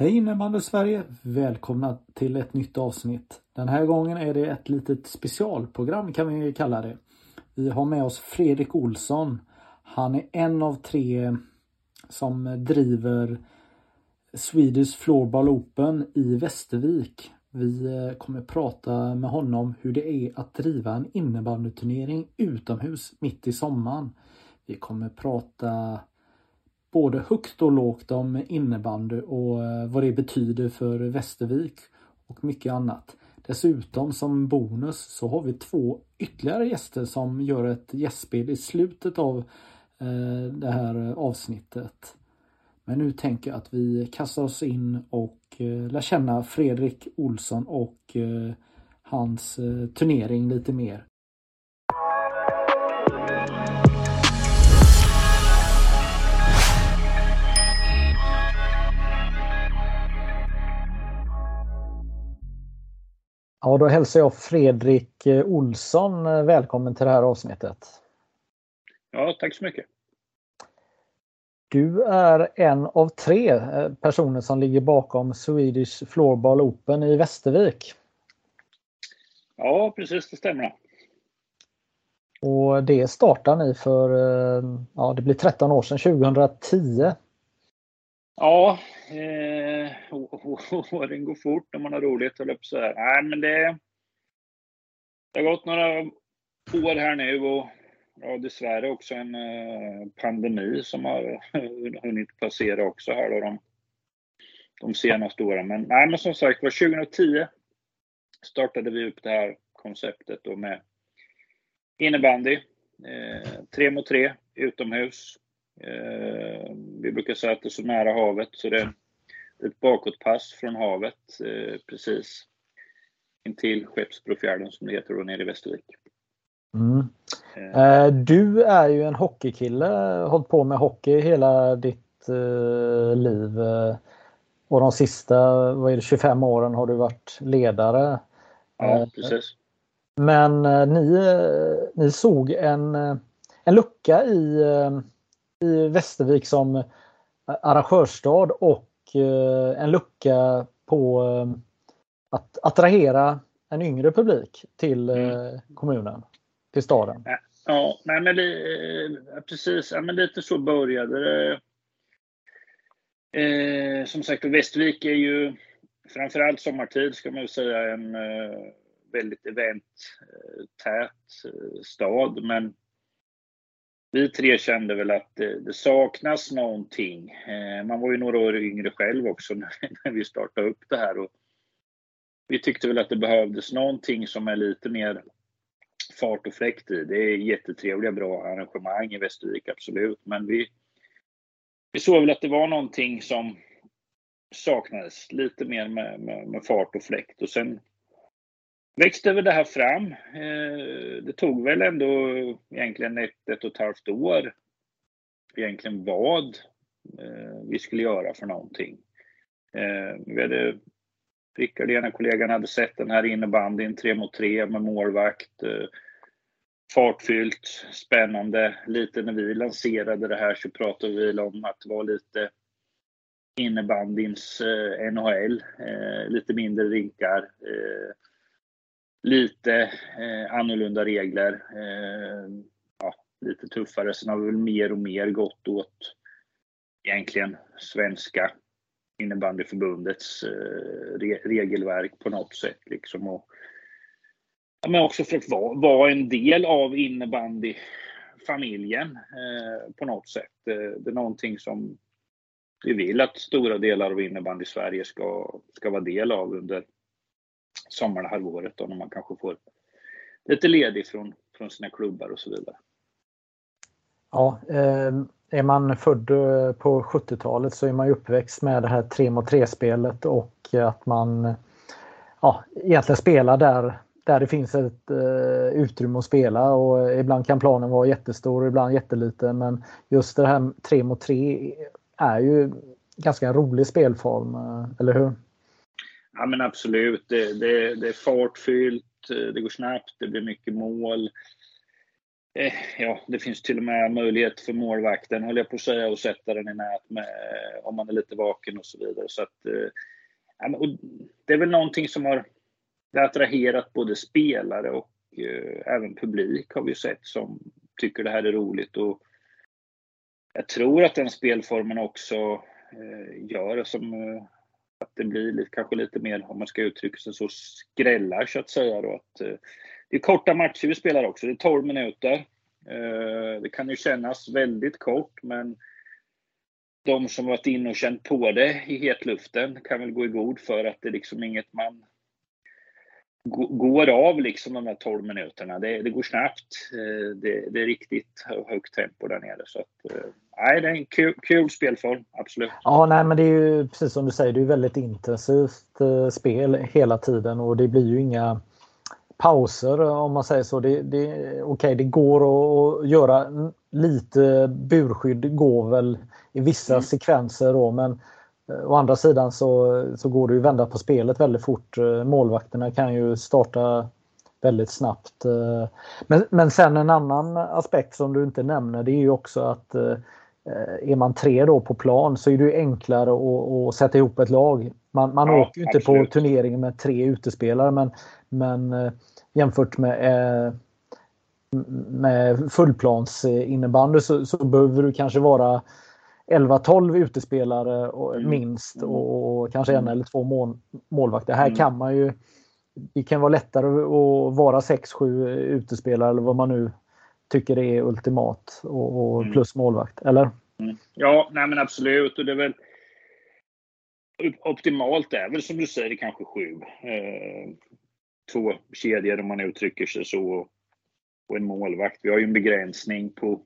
Hej innebandy Sverige! Välkomna till ett nytt avsnitt. Den här gången är det ett litet specialprogram kan vi kalla det. Vi har med oss Fredrik Olsson. Han är en av tre som driver Swedish Floorball Open i Västervik. Vi eh, kommer prata med honom hur det är att driva en innebandyturnering utomhus mitt i sommaren. Vi kommer prata både högt och lågt om innebandy och eh, vad det betyder för Västervik och mycket annat. Dessutom som bonus så har vi två ytterligare gäster som gör ett gästspel i slutet av eh, det här avsnittet. Men nu tänker jag att vi kastar oss in och eh, lär känna Fredrik Olsson och hans turnering lite mer. Ja, då hälsar jag Fredrik eh, Olsson eh, välkommen till det här avsnittet. Ja, tack så mycket. Du är en av tre eh, personer som ligger bakom Swedish Floorball Open i Västervik. Ja, precis det stämmer. Och det startade ni för, ja det blir 13 år sedan, 2010. Ja, eh, åren går fort när man har roligt, höll upp så här. Nej, men det, det har gått några år här nu och ja, dessvärre också en eh, pandemi som har hunnit passera också här då de, de senaste åren. Men, nej, men som sagt var 2010 startade vi upp det här konceptet då med innebandy. Eh, tre mot tre utomhus. Eh, vi brukar säga att det är så nära havet så det är ett bakåtpass från havet eh, precis intill Skeppsbrofjärden som det heter då nere i Västervik. Mm. Eh. Du är ju en hockeykille, hållit på med hockey hela ditt liv. Och de sista vad är det, 25 åren har du varit ledare. Ja, precis. Men ni, ni såg en, en lucka i i Västervik som arrangörsstad och eh, en lucka på eh, att attrahera en yngre publik till eh, mm. kommunen, till staden. Ja, nej, men det, precis. Ja, men lite så började det. Eh, som sagt, Västervik är ju framförallt sommartid ska man säga en eh, väldigt eventtät eh, stad. Men vi tre kände väl att det, saknas någonting. Eh, man var ju några år yngre själv också när vi startade upp det här. Och vi tyckte väl att det behövdes någonting som är lite mer fart och fläkt i. Det är jättetrevliga, bra arrangemang i Västervik, absolut. Men vi, vi såg väl att det var någonting som saknades. Lite mer med, med, med fart och fläkt. Och sen växte väl det här fram. Eh, det tog väl ändå egentligen ett, ett och ett halvt år egentligen vad eh, vi skulle göra för någonting. Eh, vi hade, Rickard, ena kollegan, hade sett den här innebandyn, tre mot tre med målvakt. Fartfyllt, spännande. Lite när vi lanserade det här så pratade vi om att det var lite innebandyns NHL. Lite mindre rinkar lite eh, annorlunda regler. Eh, ja, lite tuffare. Sen har vi väl mer och mer gått åt egentligen svenska innebandyförbundets eh, re regelverk på något sätt. Liksom. Och, ja, men också för att vara, vara en del av innebandyfamiljen eh, på något sätt. Eh, det är någonting som vi vill att stora delar av innebandy Sverige ska, ska vara del av under sommarhalvåret då när man kanske får lite ledigt från, från sina klubbar och så vidare. Ja, eh, är man född eh, på 70-talet så är man ju uppväxt med det här 3 mot 3 spelet och att man ja, egentligen spelar där, där det finns ett eh, utrymme att spela och ibland kan planen vara jättestor, och ibland jätteliten men just det här 3 mot 3 är ju ganska rolig spelform, eh, eller hur? Ja men absolut, det, det, det är fartfyllt, det går snabbt, det blir mycket mål. Eh, ja, det finns till och med möjlighet för målvakten, höll jag på att säga, att sätta den i nät med, eh, om man är lite vaken och så vidare. Så att, eh, ja, och det är väl någonting som har attraherat både spelare och eh, även publik har vi sett som tycker det här är roligt. Och jag tror att den spelformen också eh, gör som eh, att det blir lite, kanske lite mer, om man ska uttrycka sig så, skrällar så att säga. Då, att, eh, det är korta matcher vi spelar också, det är 12 minuter. Eh, det kan ju kännas väldigt kort, men de som varit inne och känt på det i hetluften kan väl gå i god för att det är liksom inget man går av liksom de här 12 minuterna. Det, det går snabbt. Eh, det, det, är riktigt högt tempo där nere. Så att, eh, nej, det är en kul, kul spelform, absolut. Ja, nej, men det är ju precis som du säger, det är väldigt intensivt eh, spel hela tiden och det blir ju inga pauser om man säger så. Det, det, Okej, okay, det går att göra lite burskydd går väl i vissa mm. sekvenser då, men Å andra sidan så, så går det ju vända på spelet väldigt fort. Eh, målvakterna kan ju starta väldigt snabbt. Eh, men, men sen en annan aspekt som du inte nämner det är ju också att eh, är man tre då på plan så är det enklare att, att sätta ihop ett lag. Man, man ja, åker ju inte absolut. på turneringen med tre utespelare men, men jämfört med med fullplansinnebandy så, så behöver du kanske vara 11-12 utespelare mm. minst och, och, kanske en mm. eller två mål, målvakter. Här mm. kan man ju det kan vara lättare att vara 6-7 utespelare eller vad man nu tycker är ultimat och, och mm. plus målvakt, eller? Mm. Ja, nej men absolut. Och det är väl optimalt är väl som du säger kanske sju. Eh, två kedjor om man uttrycker sig så och en målvakt. Vi har ju en begränsning på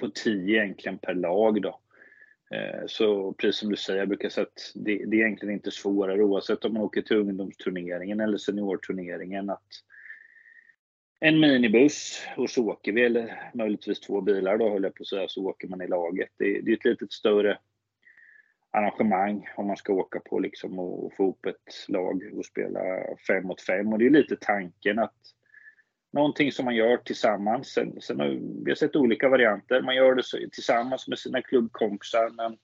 på 10 egentligen per lag då. Eh, så precis som du säger, jag brukar säga att det, det är egentligen inte svårare oavsett om man åker till ungdomsturneringen eller seniorturneringen att en minibuss och så åker vi, eller möjligtvis två bilar då höll jag på att säga, så åker man i laget. Det, det är ett lite större arrangemang om man ska åka på liksom och få ihop ett lag och spela fem mot fem. Och det är lite tanken att någonting som man gör tillsammans. Sen, sen har vi har sett olika varianter. Man gör det tillsammans med sina klubbkompisar. Men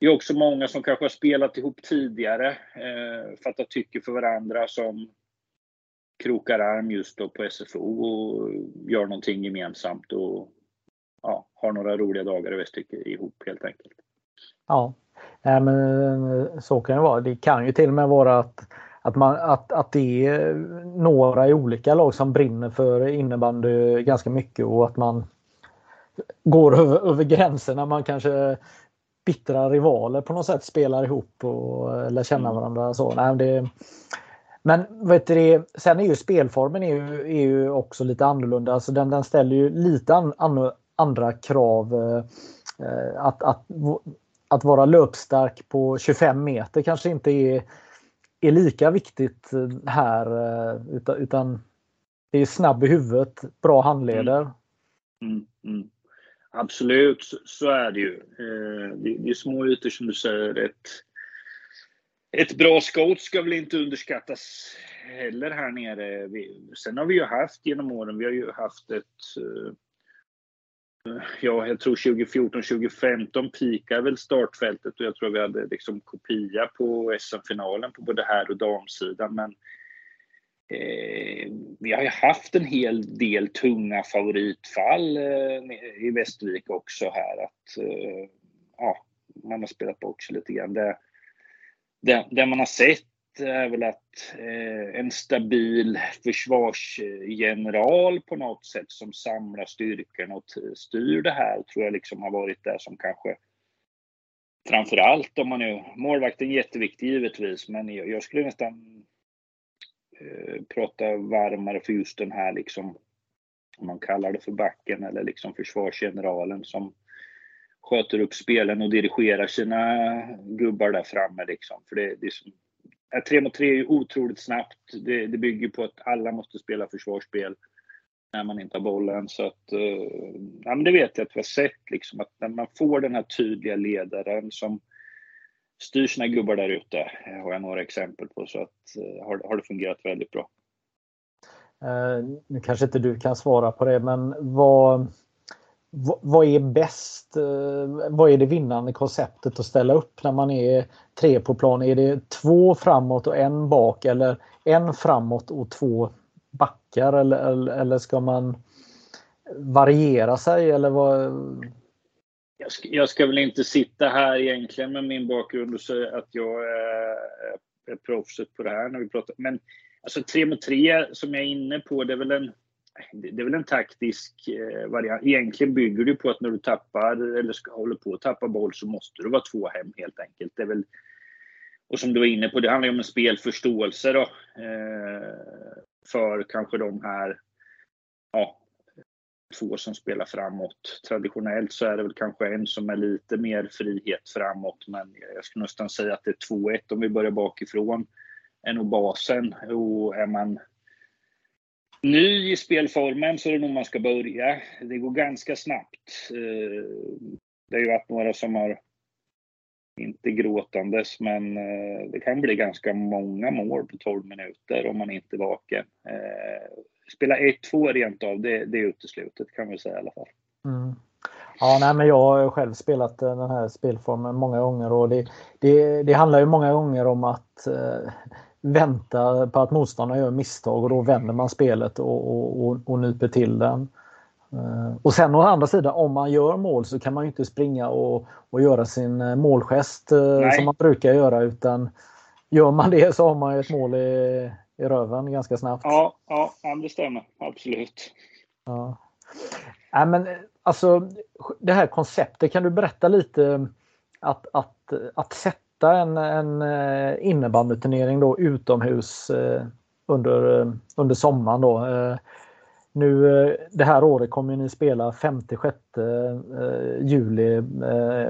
det är också många som kanske har spelat ihop tidigare, eh, fattat tycke för varandra som krokar arm just då på SFO och gör någonting gemensamt och ja, har några roliga dagar i Västervik ihop helt enkelt. Ja, men så kan det vara. Det kan ju till och med vara att att, man, att, att det är några i olika lag som brinner för innebandy ganska mycket och att man går över, över gränserna. Man kanske bittra rivaler på något sätt spelar ihop och lär känna mm. varandra. Så, nej, det, men vet du, sen är ju spelformen är ju, är ju också lite annorlunda. Alltså den, den ställer ju lite an, an, andra krav. Eh, eh att, att, att vara löpstark på 25 meter kanske inte är är lika viktigt eh, här. Eh, utan, utan det är snabb i huvudet, bra handleder. Mm. Mm, mm. Absolut, så, så, är det ju. Eh, det, det, är små ytor som du säger. Ett, ett bra scout ska väl inte underskattas heller här nere. Vi, sen har vi ju haft genom åren, vi har ju haft ett eh, ja, jag tror 2014, 2015 pikar väl startfältet och jag tror vi hade liksom kopia på SM-finalen på både här och damsidan. Men eh, vi har ju haft en hel del tunga favoritfall eh, i Västervik också här. Att eh, ja, man har spelat bort sig lite grann. Det, det, det man har sett är väl att eh, en stabil försvarsgeneral på något sätt som samlar styrkan och styr det här tror jag liksom har varit det som kanske framför allt om man nu, målvakten är jätteviktig givetvis, men jag, jag skulle nästan eh, prata varmare för just den här liksom, om man kallar det för backen eller liksom försvarsgeneralen som sköter upp spelen och dirigerar sina gubbar där framme liksom. För det, det är Tre mot tre är otroligt snabbt. Det, det bygger på att alla måste spela försvarsspel när man inte har bollen. Så att, eh, ja, men det vet jag att vi har sett, liksom, att när man får den här tydliga ledaren som styr sina gubbar där ute, eh, har jag några exempel på, så att, eh, har, har det fungerat väldigt bra. Nu kanske inte du kan svara på det, men vad, vad är bäst? Eh, vad är det vinnande konceptet att ställa upp när man är tre på plan? Är det två framåt och en bak eller en framåt och två backar eller, eller, ska man variera sig eller vad? Jag ska, jag ska, väl inte sitta här egentligen med min bakgrund och säga att jag är, är proffset på det här när vi pratar. Men alltså tre mot tre som jag är inne på, det är väl en, det är väl en taktisk eh, variant. Egentligen bygger det på att när du tappar eller ska, håller på att tappa boll så måste du vara två hem helt enkelt. Det är väl, och som du var inne på, det handlar ju om en spelförståelse då. Eh, för kanske de här ja, två som spelar framåt. Traditionellt så är det väl kanske en som är lite mer frihet framåt, men jag skulle nästan säga att det är 2-1 om vi börjar bakifrån. Är nog basen. Och är man ny i spelformen så är det nog man ska börja. Det går ganska snabbt. Eh, det har ju varit några som har inte gråtandes, men eh, det kan bli ganska många mål på 12 minuter om man inte är vaken. Eh, spela 1-2 rent av, det, det är uteslutet kan vi säga i alla fall. Mm. Ja, nej, men jag har själv spelat den här spelformen många gånger och det, det, det handlar ju många gånger om att eh, vänta på att motståndaren gör misstag och då vänder man spelet och, och, och, och nyper till den. Eh, och sen å andra sidan, om man gör mål så kan man inte springa och, och göra sin eh, målgest Nej. som man brukar göra utan gör man det så har man ett mål i, i röven ganska snabbt. Ja, ja det stämmer. Absolut. Ja. Nej, men alltså det här konceptet, kan du berätta lite att, att, att sätta en, en eh, innebandyturnering då utomhus eh, under, eh, under sommaren då. Eh, nu eh, det här året kommer ni spela 5-6 juli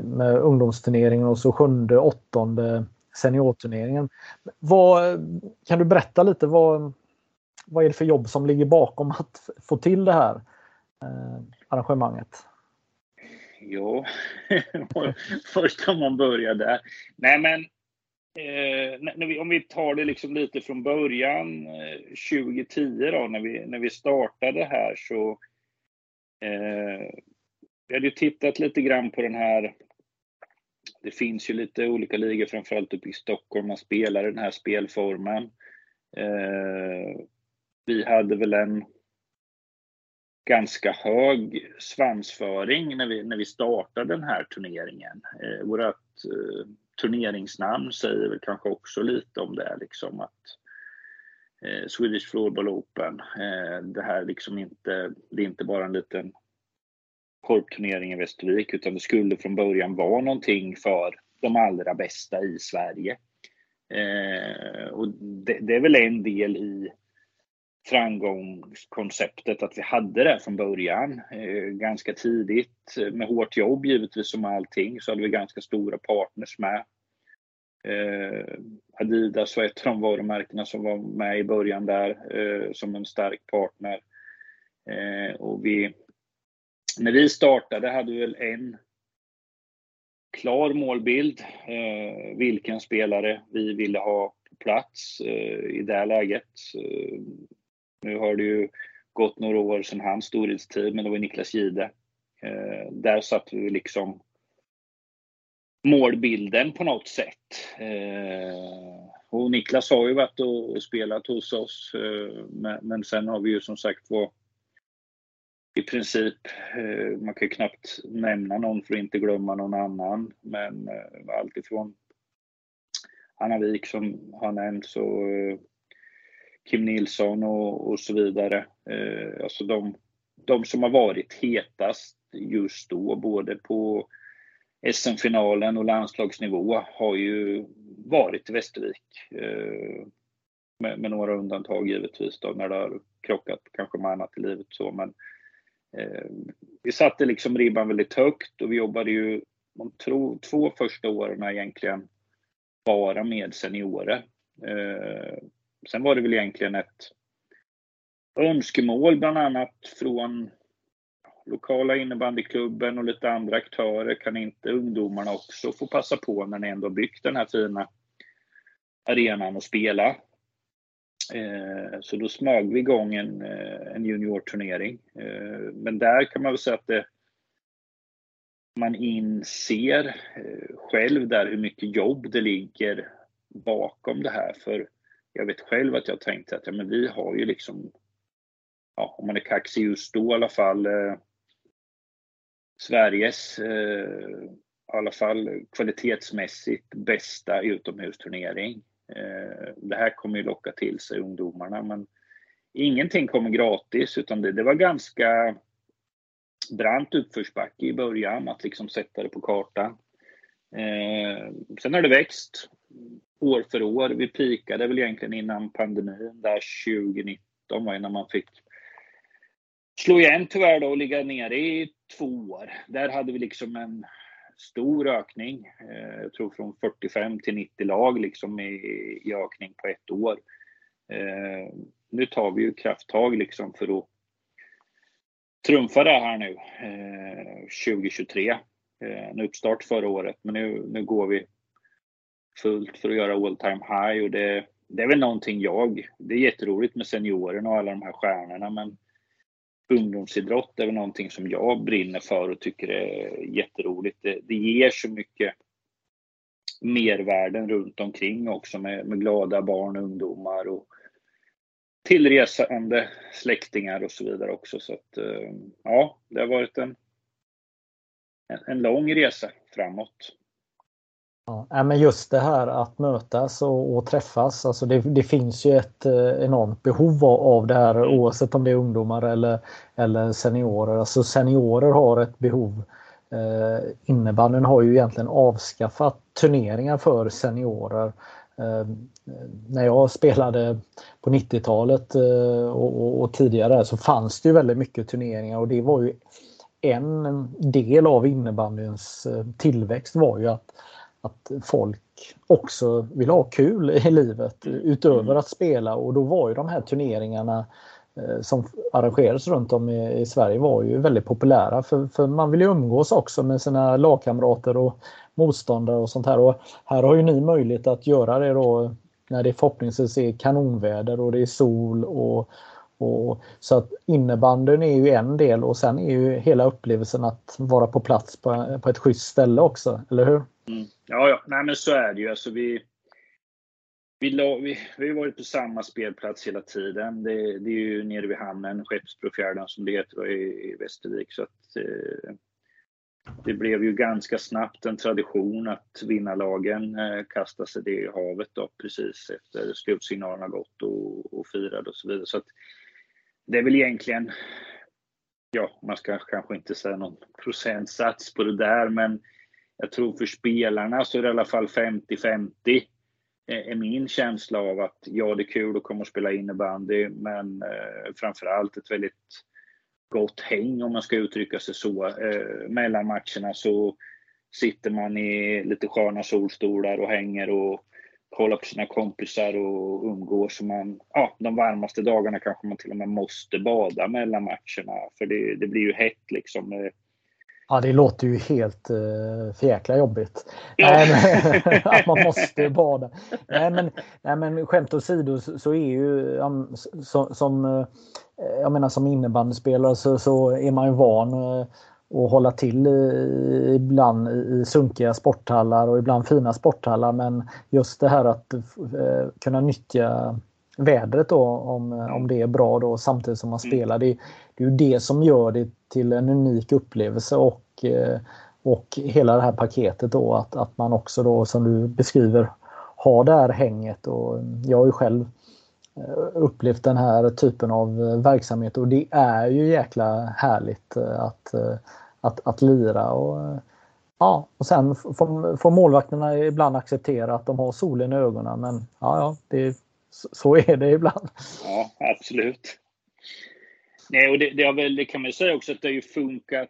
med ungdomsturneringen och så 7-8 seniorturneringen. Vad, kan du berätta lite vad, vad är det för jobb som ligger bakom att få till det här eh, arrangemanget? Ja, först kan man börja där. Nej men, eh, när vi, om vi tar det liksom lite från början, eh, 2010 då, när vi, när vi startade här så eh, vi hade ju tittat lite grann på den här det finns ju lite olika ligor, framförallt uppe i Stockholm, man spelar den här spelformen. Eh, vi hade väl en ganska hög svansföring när vi, när vi startade den här turneringen. Eh, vårt eh, turneringsnamn säger väl kanske också lite om det, liksom att eh, Swedish Floorball Open, eh, det här liksom inte, det är inte bara en liten korpturnering i Västervik utan det skulle från början vara någonting för de allra bästa i Sverige. Eh, och det, det, är väl en del i framgångskonceptet att vi hade det från början. Eh, ganska tidigt eh, med hårt jobb givetvis som allting så hade vi ganska stora partners med. Eh, Adidas var ett av de varumärkena som var med i början där eh, som en stark partner. Eh, och vi när vi startade hade vi väl en klar målbild. Eh, vilken spelare vi ville ha på plats eh, i det läget. Eh, nu har det ju gått några år sedan hans storhetstid, men det var Niklas Gide. Eh, där satte vi liksom målbilden på något sätt. Eh, och Niklas har ju varit och, och spelat hos oss, eh, men, men sen har vi ju som sagt var i princip, eh, man kan ju knappt nämna någon för att inte glömma någon annan. Men eh, alltifrån Anna Wik som har nämnts och eh, Kim Nilsson och, och så vidare. Eh, alltså de, de som har varit hetast just då, både på SM-finalen och landslagsnivå, har ju varit i Västervik. Eh, med, med, några undantag givetvis då, när det har krockat kanske med annat i livet. Så, men Eh, vi satte liksom ribban väldigt högt och vi jobbade ju de två första åren egentligen bara med seniorer. Eh, sen var det väl egentligen ett önskemål bland annat från lokala innebandyklubben och lite andra aktörer. Kan inte ungdomarna också få passa på när ni ändå byggt den här fina arenan och spela? Eh, så då smög vi igång en, eh, en juniorturnering. Eh, men där kan man väl säga att det, man inser själv där hur mycket jobb det ligger bakom det här. För jag vet själv att jag tänkte att ja, men vi har ju liksom, ja, om man är kaxig just då i alla fall, eh, Sveriges, eh, i alla fall kvalitetsmässigt bästa utomhusturnering. Eh, det här kommer ju locka till sig ungdomarna men ingenting kommer gratis utan det, det var ganska brant uppförsbacke i början att liksom sätta det på kartan. Eh, sen har det växt år för år. Vi pikade väl egentligen innan pandemin där 2019 var innan man fick slå igen tyvärr då och ligga nere i två år. Där hade vi liksom en stor ökning. Eh, jag tror från 45 till 90 lag liksom i, i ökning på ett år. Eh, nu tar vi ju krafttag liksom för att trumfa det här nu eh, 2023. En uppstart förra året men nu, nu går vi fullt för att göra all time high och det, det är väl någonting jag, det är jätteroligt med seniorerna och alla de här stjärnorna men ungdomsidrott är väl någonting som jag brinner för och tycker är jätteroligt. Det, det ger så mycket mervärden runt omkring också med, med glada barn och ungdomar och tillresande släktingar och så vidare också. Så att, eh, ja, det har varit en, en lång resa framåt. Ja, men just det här att mötas och, och träffas, alltså det, det, finns ju ett eh, enormt behov av det här oavsett om det är ungdomar eller, eller seniorer. Alltså seniorer har ett behov. Eh, innebandyn har ju egentligen avskaffat turneringar för seniorer. Eh, när jag spelade på 90-talet eh, och, och, och, tidigare så fanns det ju väldigt mycket turneringar och det var ju en del av innebandyns eh, tillväxt var ju att att folk också vill ha kul i livet utöver mm. att spela och då var ju de här turneringarna eh, som arrangerades runt om i, Sverige var ju väldigt populära för, för man vill ju umgås också med sina lagkamrater och motståndare och sånt här. Och här har ju ni möjlighet att göra det då när det förhoppningsvis är kanonväder och det är sol och, och så att innebandyn är ju en del och sen är ju hela upplevelsen att vara på plats på, på ett schysst ställe också, eller hur? Mm. Ja, ja. Nej, men så är det ju. Alltså, vi, vi, la, vi, vi har varit på samma spelplats hela tiden. Det, det är ju nere vid hamnen, Skeppsbrofjärden som det heter i, i Västervik. Så att, eh, det blev ju ganska snabbt en tradition att vinnarlagen eh, kastade sig det i havet då, precis efter slutsignalen gått och, och firade och så vidare. Så att, det är väl egentligen, ja, man ska kanske inte säga någon procentsats på det där, men jag tror för spelarna så är det i alla fall 50-50 eh, är min känsla av att ja, det är kul att komma och spela innebandy, men eh, framförallt ett väldigt gott häng om man ska uttrycka sig så. Eh, mellan matcherna så sitter man i lite sköna solstolar och hänger och kollar på sina kompisar och umgås. man, ja, de varmaste dagarna kanske man till och med måste bada mellan matcherna för det, det blir ju hett liksom. Eh, Eh, Ja, det låter ju helt uh, för jäkla jobbigt. Ja. att man måste bada. Nej, men, nej, men skämt åsido så, är ju så, som, uh, jag menar, som innebandyspelare så, så är man ju van uh, att hålla till ibland i sunkiga sporthallar och ibland fina sporthallar. Men just det här att uh, kunna nyttja vädret då om, om det är bra då samtidigt som man mm. spelar. Det, det är ju det som gör det till en unik upplevelse och, eh, och hela det här paketet då att, att man också då som du beskriver har det här hänget och jag har ju själv eh, upplevt den här typen av verksamhet och det är ju jäkla härligt eh, att, att, att lira och Ja, och sen får, får målvakterna ibland acceptera att de har solen i ögonen men ja, ja det, så är det ibland. Ja, absolut. Nej, och det, det, har väl, det kan man ju säga också att det har ju funkat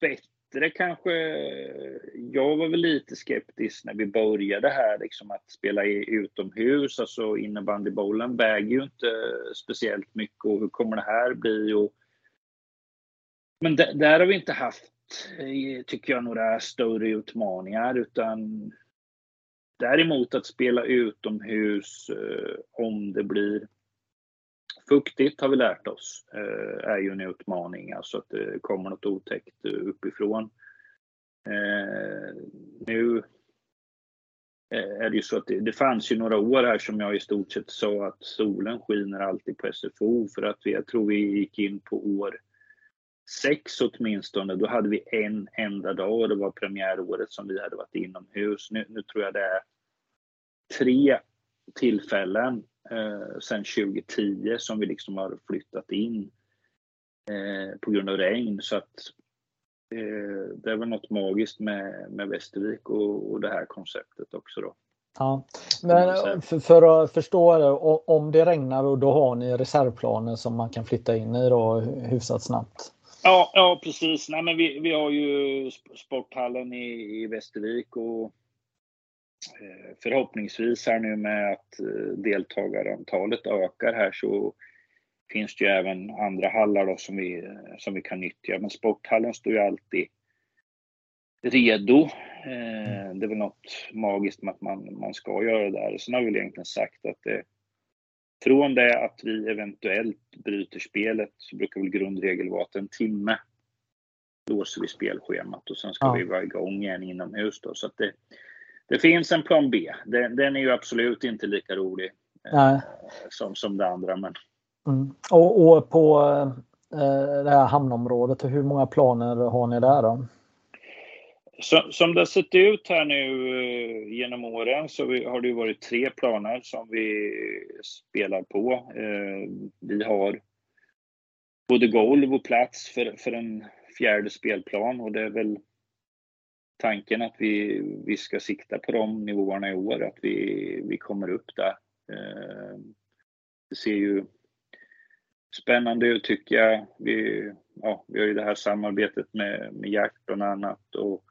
bättre kanske. Jag var väl lite skeptisk när vi började här, liksom att spela utomhus. Alltså innebandybollen väger ju inte speciellt mycket och hur kommer det här bli? Och... Men där har vi inte haft, eh, tycker jag, några större utmaningar utan Däremot att spela utomhus eh, om det blir fuktigt har vi lärt oss eh, är ju en utmaning, alltså att det kommer något otäckt eh, uppifrån. Eh, nu är det ju så att det, det, fanns ju några år här som jag i stort sett sa att solen skiner alltid på SFO för att vi, jag tror vi gick in på år sex åtminstone. Då hade vi en enda dag och det var premiäråret som vi hade varit inomhus. Nu, nu tror jag det är tre tillfällen eh, sedan 2010 som vi liksom har flyttat in eh, på grund av regn. Så att eh, det är väl något magiskt med, med Västervik och, och det här konceptet också då. Ja, men för, för, att förstå det, om det regnar då har ni reservplaner som man kan flytta in i då hyfsat snabbt? Ja, ja precis. Nej, men vi, vi har ju sporthallen i, i Västervik och eh, förhoppningsvis här nu med att eh, deltagarantalet ökar här så finns det ju även andra hallar då som vi, som vi kan nyttja. Men sporthallen står ju alltid redo. Eh, det är väl något magiskt med att man, man ska göra det där. Sen har vi väl egentligen sagt att det, från det att vi eventuellt bryter spelet så brukar väl grundregel vara att en timme låser vi spelschemat och sen ska ja. vi vara igång igen inomhus då. Så att det, det finns en plan B. Den, den är ju absolut inte lika rolig eh, som, som det andra. Men... Mm. Och, och, på eh, det här hamnområdet, hur många planer har ni där då? Så, som det har sett ut här nu eh, genom åren så vi, har det varit tre planer som vi spelar på. Eh, vi har både golv och plats för, för en fjärde spelplan och det är väl tanken att vi, vi ska sikta på de nivåerna i år, att vi, vi kommer upp där. Eh, det ser ju spännande ut tycker jag. Vi, ja, vi har ju det här samarbetet med, med Jakt bland annat och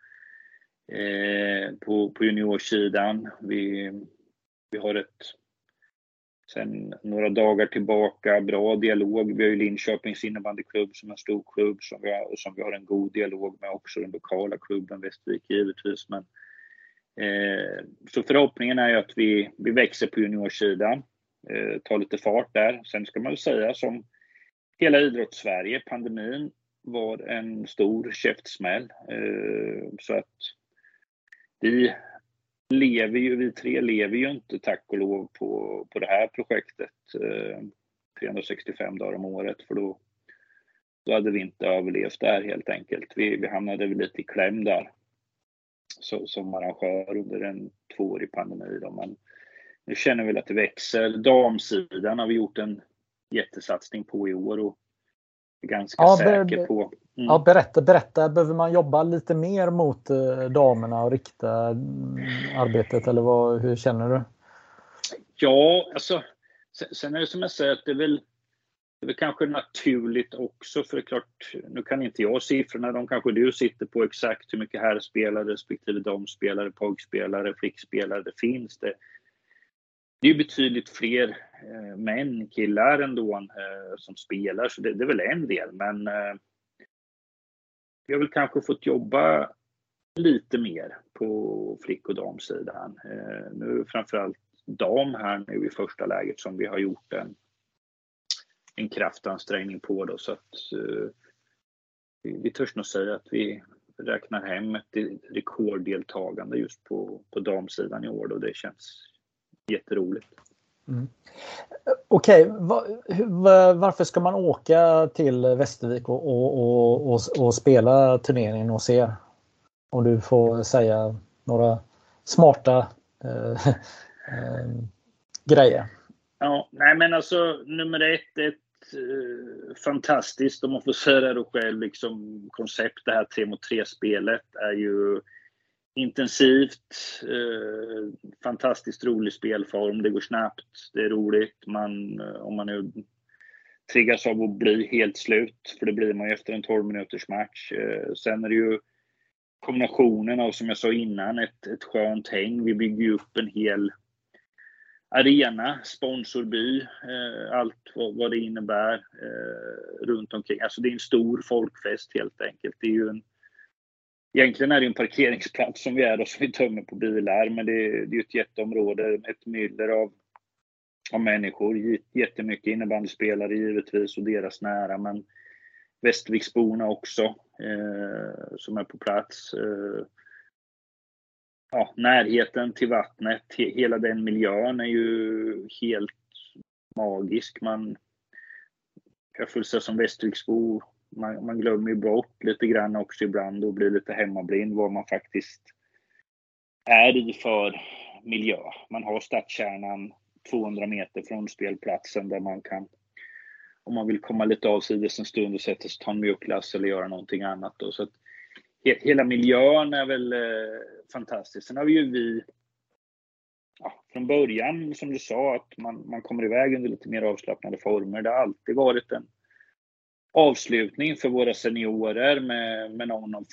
eh, på, på juniorsidan. Vi, vi har ett sen några dagar tillbaka bra dialog. Vi har ju Linköpings innebandyklubb som är en stor klubb som vi, har, som vi har en god dialog med också, den lokala klubben Västervik givetvis. Men, eh, så förhoppningen är ju att vi, vi växer på juniorsidan, eh, tar lite fart där. Sen ska man väl säga som hela idrottssverige, pandemin var en stor käftsmäll. Eh, så att vi lever ju, vi tre lever ju inte tack och lov på, på det här projektet eh, 365 dagar om året för då, då hade vi inte överlevt där helt enkelt. Vi, vi hamnade väl lite i kläm där så, som arrangör under en tvåårig pandemi. Då. Men nu känner vi att det växer. Damsidan har vi gjort en jättesatsning på i år och ganska ja, säker på Mm. Ja, berätta, berätta. Behöver man jobba lite mer mot eh, damerna och rikta mm, arbetet eller vad, hur känner du? Ja, alltså sen är det som jag säger att det är väl, det är väl kanske naturligt också för det är klart, nu kan inte jag siffrorna, de kanske du sitter på exakt hur mycket herrspelare respektive damspelare, pojkspelare, flickspelare det finns. Det, det är betydligt fler Eh, män, killar ändå eh, som spelar, så det, det, är väl en del. Men eh, vi har väl kanske fått jobba lite mer på flick och damsidan. Nu framförallt dam här nu i första läget som vi har gjort en, en kraftansträngning på då så att vi, vi törs nog säga att vi räknar hem ett rekorddeltagande just på, på damsidan i år och det känns jätteroligt. Mm. Okej, okay. var, varför ska man åka till Västervik och, och, och, och, spela turneringen hos er? Om du får säga några smarta eh, eh, grejer. Ja, nej men alltså nummer ett, ett eh, fantastiskt, om man får säga det själv, liksom koncept det här 3 mot 3 spelet är ju intensivt, eh, fantastiskt rolig spelform. Det går snabbt, det är roligt. Man, eh, om man nu triggas av att bli helt slut, för det blir man ju efter en 12 minuters match. Eh, sen är det ju kombinationen av, som jag sa innan, ett, ett skönt häng. Vi bygger ju upp en hel arena, sponsorby, eh, allt vad, vad, det innebär eh, runt omkring. Alltså det är en stor folkfest helt enkelt. Det är ju en Egentligen är det en parkeringsplats som vi är och som vi tömmer på bilar, men det, det är ett jätteområde, ett myller av, av människor. Jättemycket innebandyspelare givetvis och deras nära, men Västerviksborna också eh, som är på plats. Eh, ja, närheten till vattnet, hela den miljön är ju helt magisk. Man, jag får säga som Västerviksbo, man, man glömmer ju bort lite grann också ibland och blir lite hemmablind vad man faktiskt är i för miljö. Man har stadskärnan 200 meter från spelplatsen där man kan, om man vill komma lite avsides en stund och sätta sig ta en mjukglass eller göra någonting annat. Då. Så att, hela miljön är väl eh, fantastisk. Sen har vi ju vi ja, från början, som du sa, att man, man kommer iväg under lite mer avslappnade former. Det har alltid varit en avslutning för våra seniorer med, med någon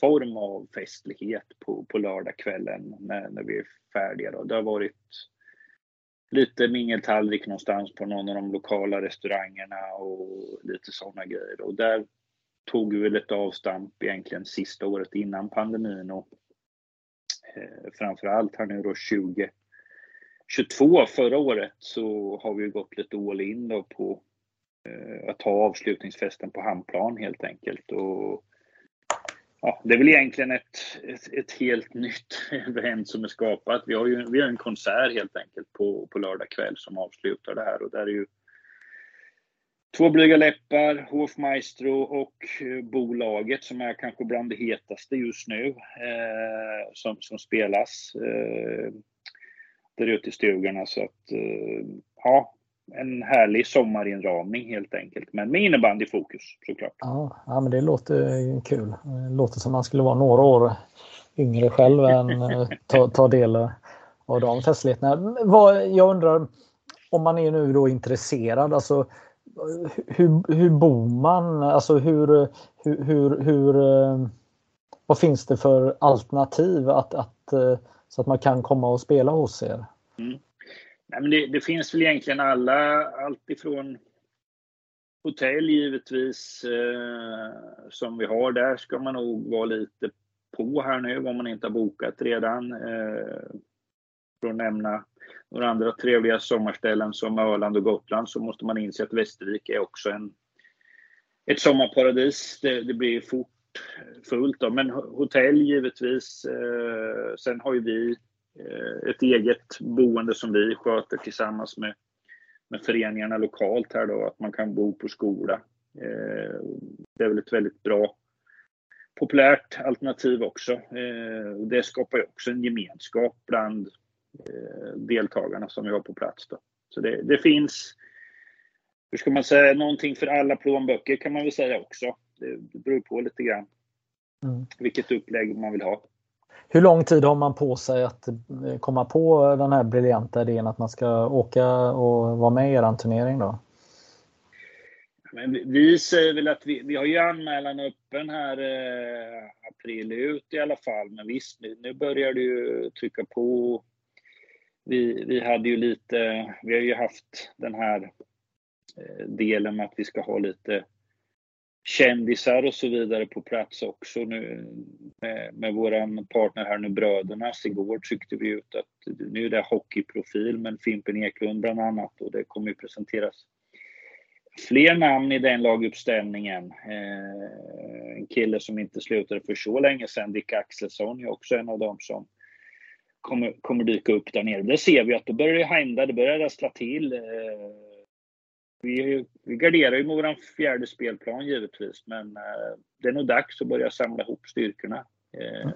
form av festlighet på, på lördagskvällen när, när vi är färdiga. Då. Det har varit lite mingeltallrik någonstans på någon av de lokala restaurangerna och lite sådana grejer. Och där tog vi väl ett avstamp egentligen sista året innan pandemin och eh, framförallt här nu då 2022 förra året så har vi gått lite all in då på Eh, att ha avslutningsfesten på Hamnplan helt enkelt. Och, ja, det är väl egentligen ett, ett, ett, helt nytt event som är skapat. Vi har ju vi har en konsert helt enkelt på, på lördag kväll som avslutar det här och där är ju Två blyga läppar, Hofmaestro och eh, bolaget som är kanske bland det hetaste just nu eh, som, som spelas eh, där ute i stugorna. Så att, eh, ja, en härlig sommarinramning helt enkelt. Men med innebandy i fokus såklart. Ja, ja, men det låter kul. Det låter som man skulle vara några år yngre själv än eh, ta, ta del av de festligheterna. Jag undrar om man är nu då intresserad, alltså hur, hur bor man? Alltså hur, hur, hur, hur, eh, vad finns det för alternativ att, att, eh, så att man kan komma och spela hos er? Mm. Nej, men det, det, finns väl egentligen alla, allt ifrån hotell givetvis eh, som vi har. Där ska man nog vara lite på här nu om man inte har bokat redan. Eh, för att nämna några andra trevliga sommarställen som Öland och Gotland så måste man inse att Västervik är också en, ett sommarparadis. Det, det blir fort eh, fullt. Då. Men hotell givetvis. Eh, sen har ju vi ett eget boende som vi sköter tillsammans med, med föreningarna lokalt här då, att man kan bo på skola. Eh, det är väl ett väldigt bra populärt alternativ också. Eh, det skapar ju också en gemenskap bland Eh, deltagarna som vi har på plats. Då. Så det, det, finns, hur ska man säga, någonting för alla plånböcker kan man väl säga också. Det, det beror på lite grann mm. vilket upplägg man vill ha. Hur lång tid har man på sig att eh, komma på den här briljanta idén att man ska åka och vara med i er turnering då? Men vi säger väl att vi, vi har ju anmälan öppen här eh, april ut i alla fall. Men visst, nu, nu börjar det ju trycka på vi, vi hade ju lite, vi har ju haft den här eh, delen med att vi ska ha lite kändisar och så vidare på plats också nu med, med våran partner här nu Brödernas. Igår tryckte vi ut att nu är det hockeyprofil med Fimpen Eklund bland annat och det kommer ju presenteras fler namn i den laguppställningen. Eh, en kille som inte slutade för så länge sedan, Dick Axelsson, är också en av dem som kommer, kommer dyka upp där nere. Det ser vi att då börjar det hända, det börjar rassla till. Eh, vi, vi garderar ju med vår fjärde spelplan givetvis, men eh, det är nog dags att börja samla ihop styrkorna eh,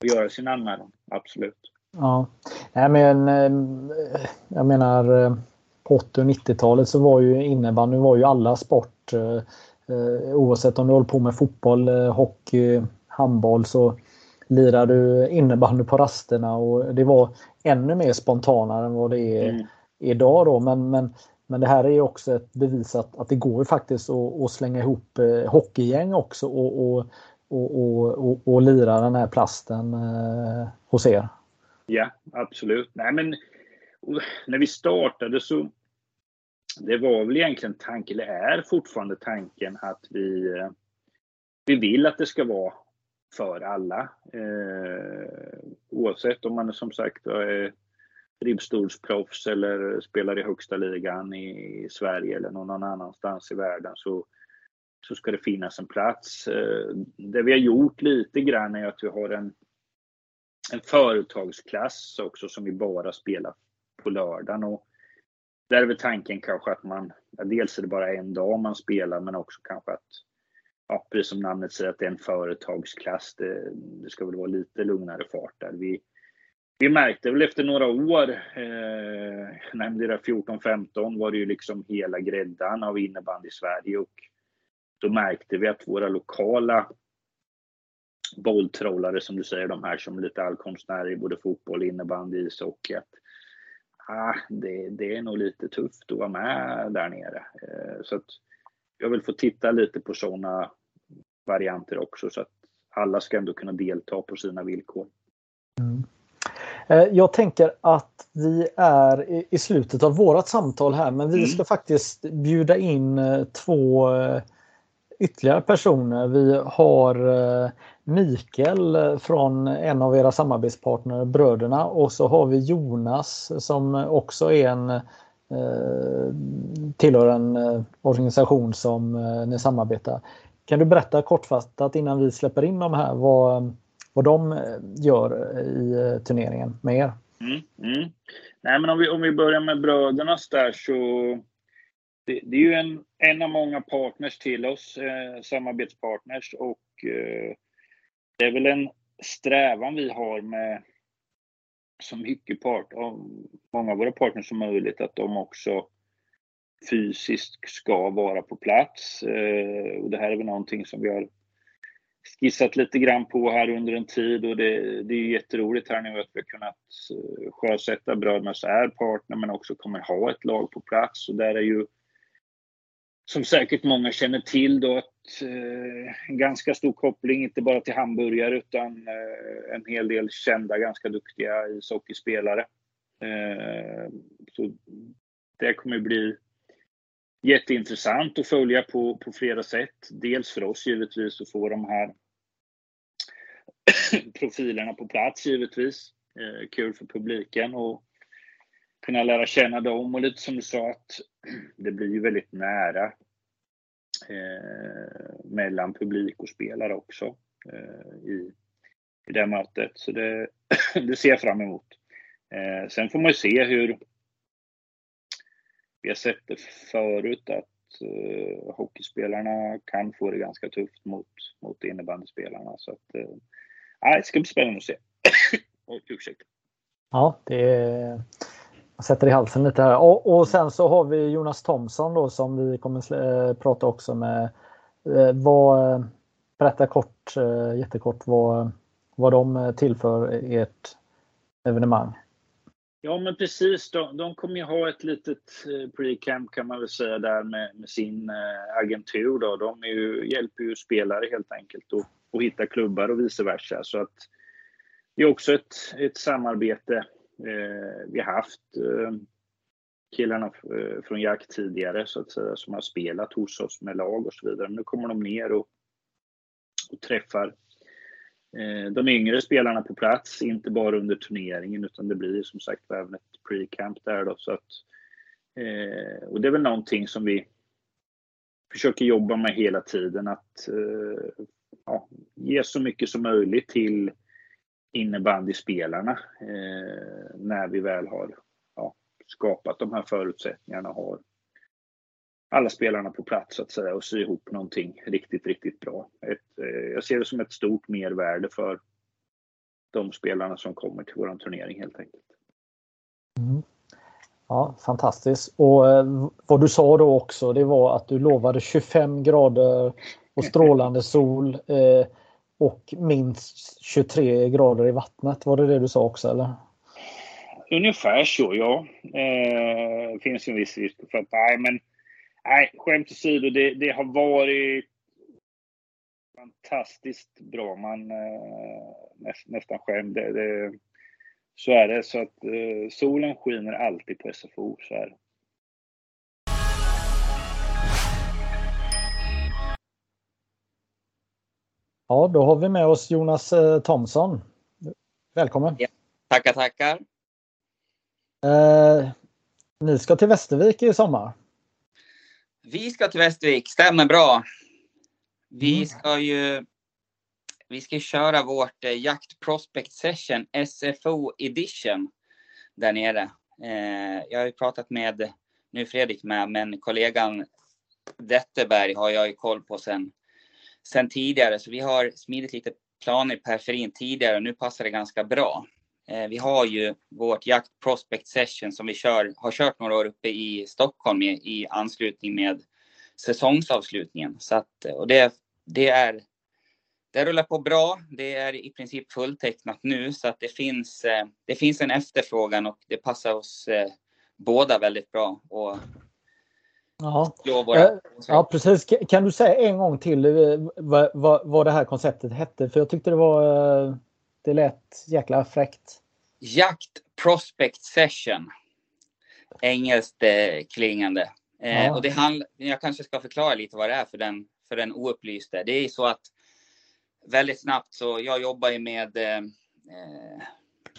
och göra sin anmälan, absolut. Ja, Nej, men jag menar på 80 och 90-talet så var ju innebandy var ju alla sport oavsett om du håller på med fotboll, hockey, handboll så lirade du innebandy på rasterna och det var ännu mer spontanare än vad det är mm. idag då. Men, men, men det här är också ett bevis att, att det går faktiskt att, att slänga ihop eh, hockeygäng också och, och, och, och, och, och lira den här plasten eh, hos er. Ja, absolut. Nej, men när vi startade så det var väl egentligen tanken, eller är fortfarande tanken att vi, eh, vi vill att det ska vara för alla. Eh, oavsett om man är som sagt är ribbstolsproffs eller spelar i högsta ligan i Sverige eller någon annanstans i världen så, så ska det finnas en plats. Eh, det vi har gjort lite grann är att vi har en, en företagsklass också som vi bara spelar på lördagen. Och där är väl tanken kanske att man, ja, dels är det bara en dag man spelar men också kanske att, ja, precis som namnet säger, att det är en företagsklass. Det, det ska väl vara lite lugnare fart där. Vi, vi märkte väl efter några år, eh, jag nämnde det 14-15 var det ju liksom hela gräddan av innebandy i Sverige och då märkte vi att våra lokala bolltrollare som du säger, de här som är lite allkonstnärer i både fotboll, innebandy, ishockey, att ah, det, det är nog lite tufft att vara med där nere. Eh, så att jag vill få titta lite på sådana varianter också så att alla ska ändå kunna delta på sina villkor. Mm. Eh, jag tänker att vi är i slutet av vårat samtal här men vi mm. ska faktiskt bjuda in eh, två ytterligare personer. Vi har Mikael från en av era samarbetspartner Bröderna och så har vi Jonas som också är en eh, tillhör en eh, organisation som eh, ni samarbetar. Kan du berätta kortfattat innan vi släpper in de här vad, vad de eh, gör eh, i eh, turneringen med er? Mm, mm. Nej, men om, vi, om vi börjar med brödernas där så det, det är ju en, en av många partners till oss, eh, samarbetspartners och eh, det är väl en strävan vi har med så mycket part, många av våra partners som möjligt, att de också fysiskt ska vara på plats. Eh, och det här är väl någonting som vi har skissat lite grann på här under en tid och det, det är jätteroligt här nu att vi har kunnat eh, sjösätta Brödernas är partner men också kommer ha ett lag på plats och där är ju som säkert många känner till då att eh, en ganska stor koppling, inte bara till hamburgare utan eh, en hel del kända, ganska duktiga ishockeyspelare. Eh, så det kommer bli jätteintressant att följa på, på flera sätt. Dels för oss givetvis att få de här profilerna på plats givetvis. Eh, kul för publiken och kunna lära känna dem och lite som du sa att det blir ju väldigt nära eh, mellan publik och spelare också eh, i, i det mötet. Så det, det ser jag fram emot. Eh, sen får man ju se hur vi har sett det förut att eh, hockeyspelarna kan få det ganska tufft mot, mot innebandyspelarna. Så att, eh, det ska bli spännande att se. ursäkta. Ja, det är jag sätter i halsen lite här. Och, och, sen så har vi Jonas Thomsson då som vi kommer äh, prata också med. Äh, vad, eh, berätta kort, äh, jättekort vad, vad de tillför ert evenemang. Ja men precis, de, de kommer ju ha ett litet eh, pre-camp kan man väl säga där med, med sin eh, agentur. Då. De är ju, hjälper ju spelare helt enkelt och, och hitta klubbar och vice versa. Så att det är också ett, ett samarbete Eh, vi har haft eh, killarna eh, från Jack tidigare så att säga som har spelat hos oss med lag och så vidare. Nu kommer de ner och, och träffar Eh, de yngre spelarna på plats, inte bara under turneringen utan det blir som sagt även ett pre-camp där då. Så att, eh, och det är väl någonting som vi försöker jobba med hela tiden att eh, ja, ge så mycket som möjligt till innebandyspelarna eh, när vi väl har ja, skapat de här förutsättningarna och har alla spelarna på plats så att säga och sy ihop någonting riktigt, riktigt bra. Ett, eh, jag ser det som ett stort mervärde för de spelarna som kommer till våran turnering helt enkelt. Mm. Ja, fantastiskt. Och eh, vad du sa då också, det var att du lovade 25 grader och strålande sol. Eh, och minst 23 grader i vattnet. Var det det du sa också eller? Ungefär så ja. Det eh, finns en viss risk för att nej men nej, skämt åsido, det, det har varit fantastiskt bra. Man eh, näst, nästan skämd. Det, det, så är det. Så att eh, solen skiner alltid på SFO. Så är det. Ja, då har vi med oss Jonas eh, Thomsson. Välkommen! Ja, tackar, tackar! Eh, ni ska till Västervik i sommar? Vi ska till Västervik, stämmer bra. Vi mm. ska ju vi ska köra vårt eh, Jakt Prospect Session SFO Edition där nere. Eh, jag har ju pratat med, nu Fredrik med, men kollegan Detterberg har jag ju koll på sen, sen tidigare. Så vi har smidit lite planer i periferin tidigare och nu passar det ganska bra. Eh, vi har ju vårt Jakt Prospect Session som vi kör, har kört några år uppe i Stockholm i, i anslutning med säsongsavslutningen. Så att, och det, det är det rullar på bra. Det är i princip fulltecknat nu så att det finns, eh, det finns en efterfrågan och det passar oss eh, båda väldigt bra. Och Ja. Eh, ja, precis. Kan du säga en gång till vad, vad, vad det här konceptet hette? För jag tyckte det var... Det lät jäkla fräckt. Jakt Prospect Session. Engelskt klingande. Ja. och det handl- jag kanske ska förklara lite vad det är för den, för den oupplyste. Det är så att väldigt snabbt så jag jobbar ju med eh, eh,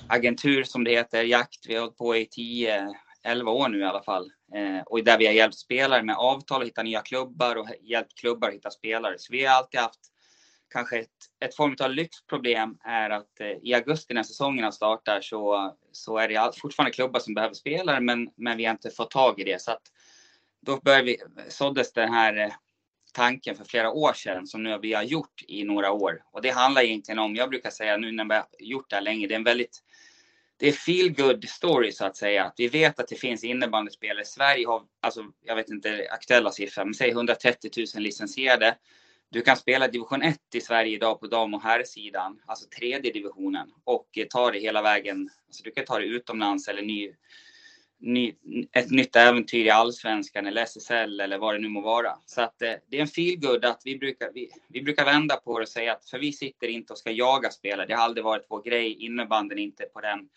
agentur som det heter, jakt. Vi har hållit på i 10, 11 år nu i alla fall. Eh, och där vi har hjälpt spelare med avtal att hitta nya klubbar och hjälpt klubbar att hitta spelare. Så vi har alltid haft kanske ett, ett form av lyxproblem är att eh, i augusti när säsongerna startar så, så är det fortfarande klubbar som behöver spelare men, men vi har inte fått tag i det. Så att då började vi, såddes den här eh, tanken för flera år sedan som nu vi har gjort i några år. Och det handlar egentligen om, jag brukar säga nu när vi har gjort det här länge, det är en väldigt det är feel good story så att säga. Vi vet att det finns innebandyspelare. Sverige har, alltså, jag vet inte aktuella siffror, men säg 130 000 licensierade. Du kan spela division 1 i Sverige idag på dam och herrsidan, alltså tredje divisionen och eh, ta det hela vägen. Alltså du kan ta det utomlands eller ny, ny, ett nytt äventyr i allsvenskan eller SSL eller vad det nu må vara. Så att eh, det är en feelgood att vi brukar, vi, vi, brukar vända på det och säga att för vi sitter inte och ska jaga spelare. Det har aldrig varit vår grej. Innebanden inte på den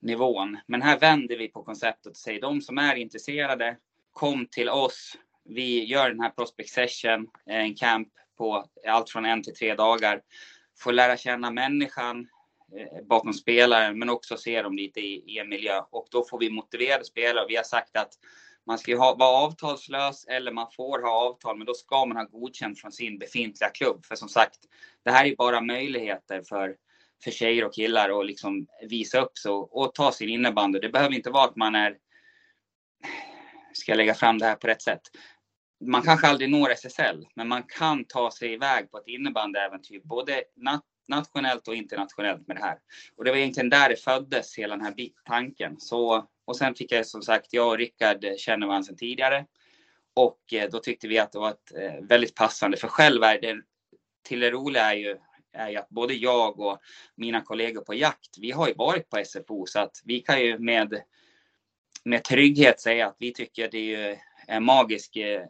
nivån. Men här vänder vi på konceptet och säger de som är intresserade, kom till oss. Vi gör den här prospect session, eh, en camp på allt från en till tre dagar. Får lära känna människan, eh, bakom spelaren, men också se dem lite i, i en miljö. Och då får vi motiverade spelare. Vi har sagt att man ska ha, vara avtalslös eller man får ha avtal, men då ska man ha godkänt från sin befintliga klubb. För som sagt, det här är bara möjligheter för, för tjejer och killar att liksom visa upp sig och, och ta sin innebandy. Det behöver inte vara att man är, ska jag lägga fram det här på rätt sätt? Man kanske aldrig når SSL, men man kan ta sig iväg på ett innebandyäventyr, både nat nationellt och internationellt med det här. Och det var egentligen där det föddes, hela den här tanken. Så, och sen fick jag som sagt, jag och Rickard känner varandra sedan tidigare. Och eh, då tyckte vi att det var ett eh, väldigt passande, för själv är det, till det roliga är ju, är ju att både jag och mina kollegor på jakt, vi har ju varit på SFO så att vi kan ju med, med trygghet säga att vi tycker det är en magisk eh,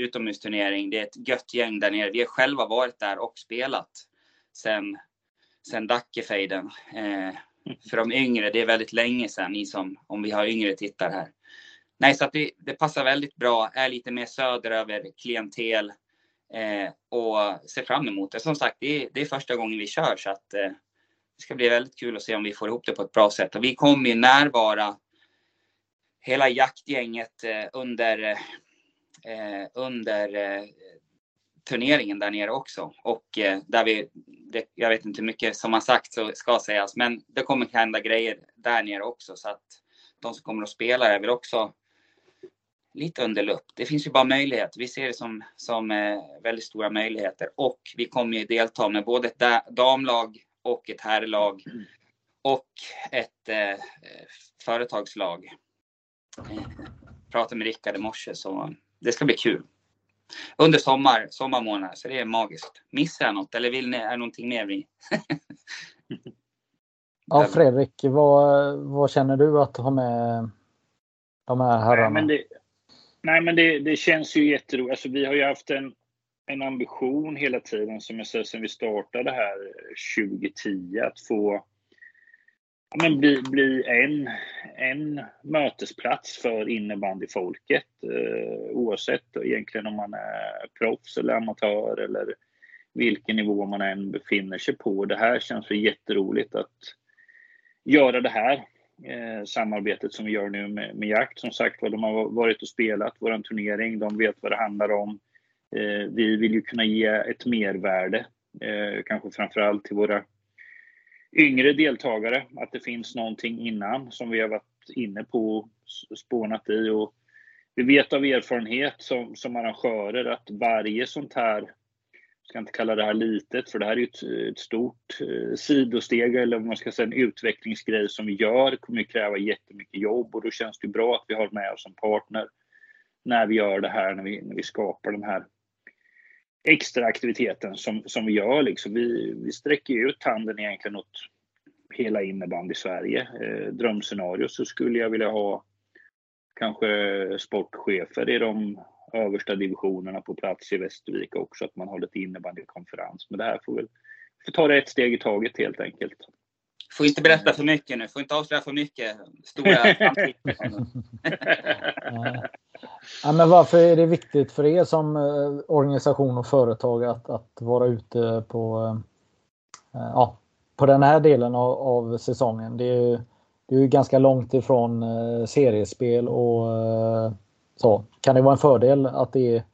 utomhusturnering. Det är ett gött gäng där nere. Vi har själva varit där och spelat sen, sen Dackefejden. Eh, för de yngre, det är väldigt länge sedan, ni som, om vi har yngre tittare här. Nej, så att det, det passar väldigt bra, är lite mer söderöver klientel eh, och ser fram emot det. Som sagt, det, det är första gången vi kör så att eh, det ska bli väldigt kul att se om vi får ihop det på ett bra sätt. Och vi kommer ju närvara hela jaktgänget eh, under, eh, Eh, under eh, turneringen där nere också. Och eh, där vi, det, jag vet inte hur mycket som har sagts och ska sägas, men det kommer hända grejer där nere också. Så att de som kommer att spela är väl också lite under lupp. Det finns ju bara möjligheter. Vi ser det som, som eh, väldigt stora möjligheter. Och vi kommer ju delta med både ett damlag och ett herrlag. Och ett eh, företagslag. Jag pratade med Rickard i morse så det ska bli kul under sommar, sommarmånader. Så det är magiskt. Missar jag något eller vill ni, är det någonting mer vi? ja, Fredrik, vad, vad känner du att ha med de här herrarna? Nej, men det, nej, men det, det känns ju jätteroligt. Alltså, vi har ju haft en, en ambition hela tiden, som jag säger, sedan vi startade här 2010, att få men bli, bli en, en mötesplats för innebandyfolket. Eh, oavsett egentligen om man är proffs eller amatör eller vilken nivå man än befinner sig på. Det här känns ju jätteroligt att göra det här eh, samarbetet som vi gör nu med, med Jakt. Som sagt de har varit och spelat vår turnering, de vet vad det handlar om. Eh, vi vill ju kunna ge ett mervärde, eh, kanske framförallt till våra yngre deltagare, att det finns någonting innan som vi har varit inne på och spånat i. Och vi vet av erfarenhet som, som arrangörer att varje sånt här, jag ska inte kalla det här litet, för det här är ju ett, ett stort eh, sidosteg eller om man ska säga en utvecklingsgrej som vi gör, kommer kräva jättemycket jobb och då känns det bra att vi har med oss en partner när vi gör det här, när vi, när vi skapar den här extra aktiviteten som, som vi gör. Liksom. Vi, vi sträcker ut handen egentligen åt hela innebandy Sverige. Eh, drömscenario så skulle jag vilja ha kanske sportchefer i de översta divisionerna på plats i Västervik också, att man har lite innebandykonferens. Men det här får väl får ta det ett steg i taget helt enkelt. Får inte berätta för mycket nu, får inte avslöja för mycket stora ja, men Varför är det viktigt för er som eh, organisation och företag att, att vara ute på, eh, ja, på den här delen av, av säsongen? Det är, det är ganska långt ifrån eh, seriespel och så. Kan det vara en fördel att det är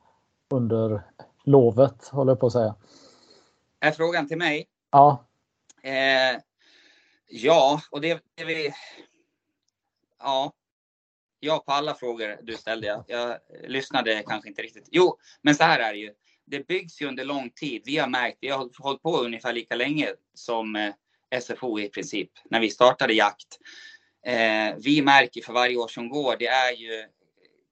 under lovet, håller jag på att säga? Är frågan till mig? Ja. Eh, ja, och det, det vi... Ja, ja på alla frågor du ställde. Jag, jag lyssnade kanske inte riktigt. Jo, men så här är det ju. Det byggs ju under lång tid. Vi har märkt, vi har hållit på ungefär lika länge som eh, SFO i princip, när vi startade jakt. Eh, vi märker för varje år som går, det är ju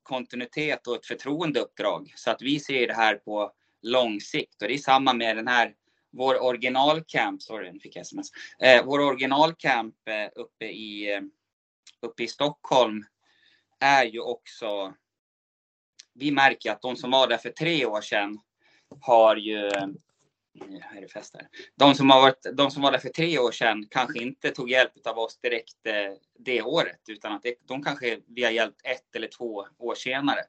kontinuitet och ett förtroendeuppdrag. Så att vi ser det här på lång sikt. Och det är samma med den här, vår originalcamp, sorry, nu fick jag sms. Eh, vår originalcamp eh, uppe, i, eh, uppe i Stockholm är ju också... Vi märker att de som var där för tre år sedan har ju... Eh, här är det fest här. De som, har varit, de som var där för tre år sedan kanske inte tog hjälp av oss direkt eh, det året, utan att det, de kanske vi har hjälpt ett eller två år senare.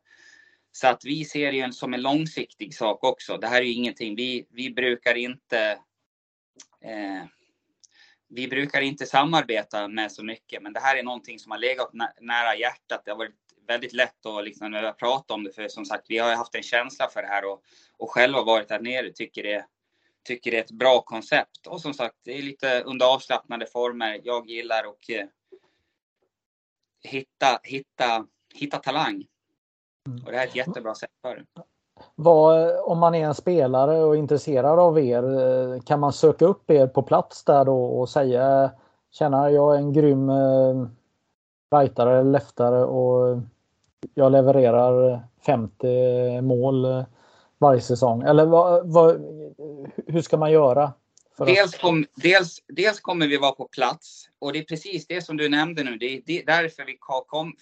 Så att vi ser det som en långsiktig sak också. Det här är ju ingenting, vi, vi brukar inte eh, vi brukar inte samarbeta med så mycket, men det här är någonting som har legat nära hjärtat. Det har varit väldigt lätt att liksom, pratat om det, för som sagt, vi har haft en känsla för det här och, och själva varit där nere, tycker det, tycker det är ett bra koncept. Och som sagt, det är lite under avslappnade former. Jag gillar att eh, hitta, hitta, hitta talang. Och det här är ett jättebra sätt för det. Vad, om man är en spelare och intresserad av er, eh, kan man söka upp er på plats där då och säga Tjena, jag är en grym eh, rightare eller leftare och jag levererar 50 mål eh, varje säsong. Eller vad, vad, hur ska man göra? Dels, kom, dels, dels kommer vi vara på plats och det är precis det som du nämnde nu. Det är, det är därför, vi kom,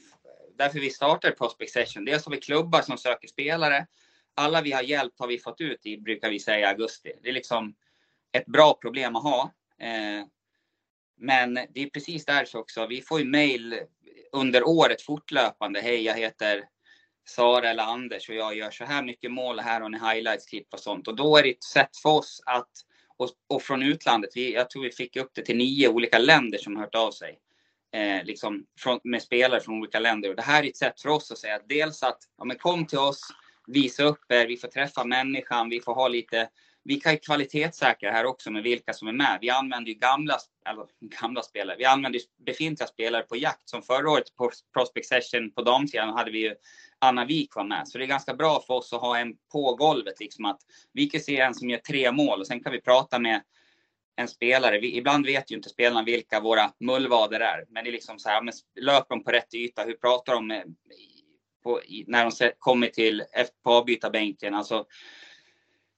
därför vi startar Prospect Session. Dels har vi klubbar som söker spelare alla vi har hjälpt har vi fått ut i, brukar vi säga, augusti. Det är liksom ett bra problem att ha. Eh, men det är precis där också. Vi får ju mejl under året fortlöpande. Hej, jag heter Sara eller Anders och jag gör så här mycket mål. Här har ni highlights-klipp och sånt. Och då är det ett sätt för oss att, och, och från utlandet, vi, jag tror vi fick upp det till nio olika länder som hört av sig. Eh, liksom från, med spelare från olika länder. Och det här är ett sätt för oss att säga att dels att, ja men kom till oss, visa upp er, vi får träffa människan, vi får ha lite vi kan kvalitetssäkra här också med vilka som är med. Vi använder ju gamla, eller gamla spelare, vi använder befintliga spelare på jakt. Som förra året på Prospect Session på damsidan hade vi ju Anna Wik var med. Så det är ganska bra för oss att ha en på golvet. Liksom att vi kan se en som gör tre mål och sen kan vi prata med en spelare. Vi, ibland vet ju inte spelarna vilka våra mullvader är. Men det är liksom så här, men löper de på rätt yta? Hur pratar de med, på, när de kommer till på avbytarbänken. Alltså,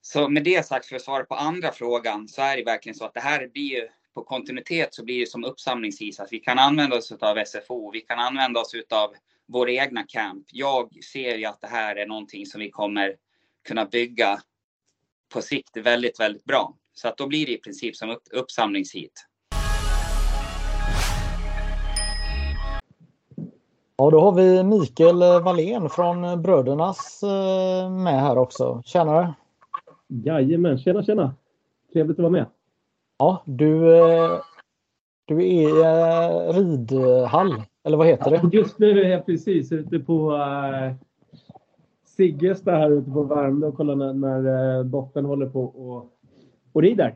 så med det sagt, för att svara på andra frågan, så är det verkligen så att det här blir ju på kontinuitet så blir det som uppsamlingsis. Att vi kan använda oss av SFO, vi kan använda oss av vår egna camp. Jag ser ju att det här är någonting som vi kommer kunna bygga på sikt väldigt, väldigt bra. Så att då blir det i princip som upp, uppsamlingshit. Ja, då har vi Mikael Wallén från Brödernas eh, med här också. Tjenare! Jajamän, tjena tjena! Trevligt att vara med. Ja, du, eh, du är i eh, ridhall, eller vad heter det? Just nu är jag precis ute på Sigges där här ute på Värmdö och kollar när, när dottern håller på och, och rider.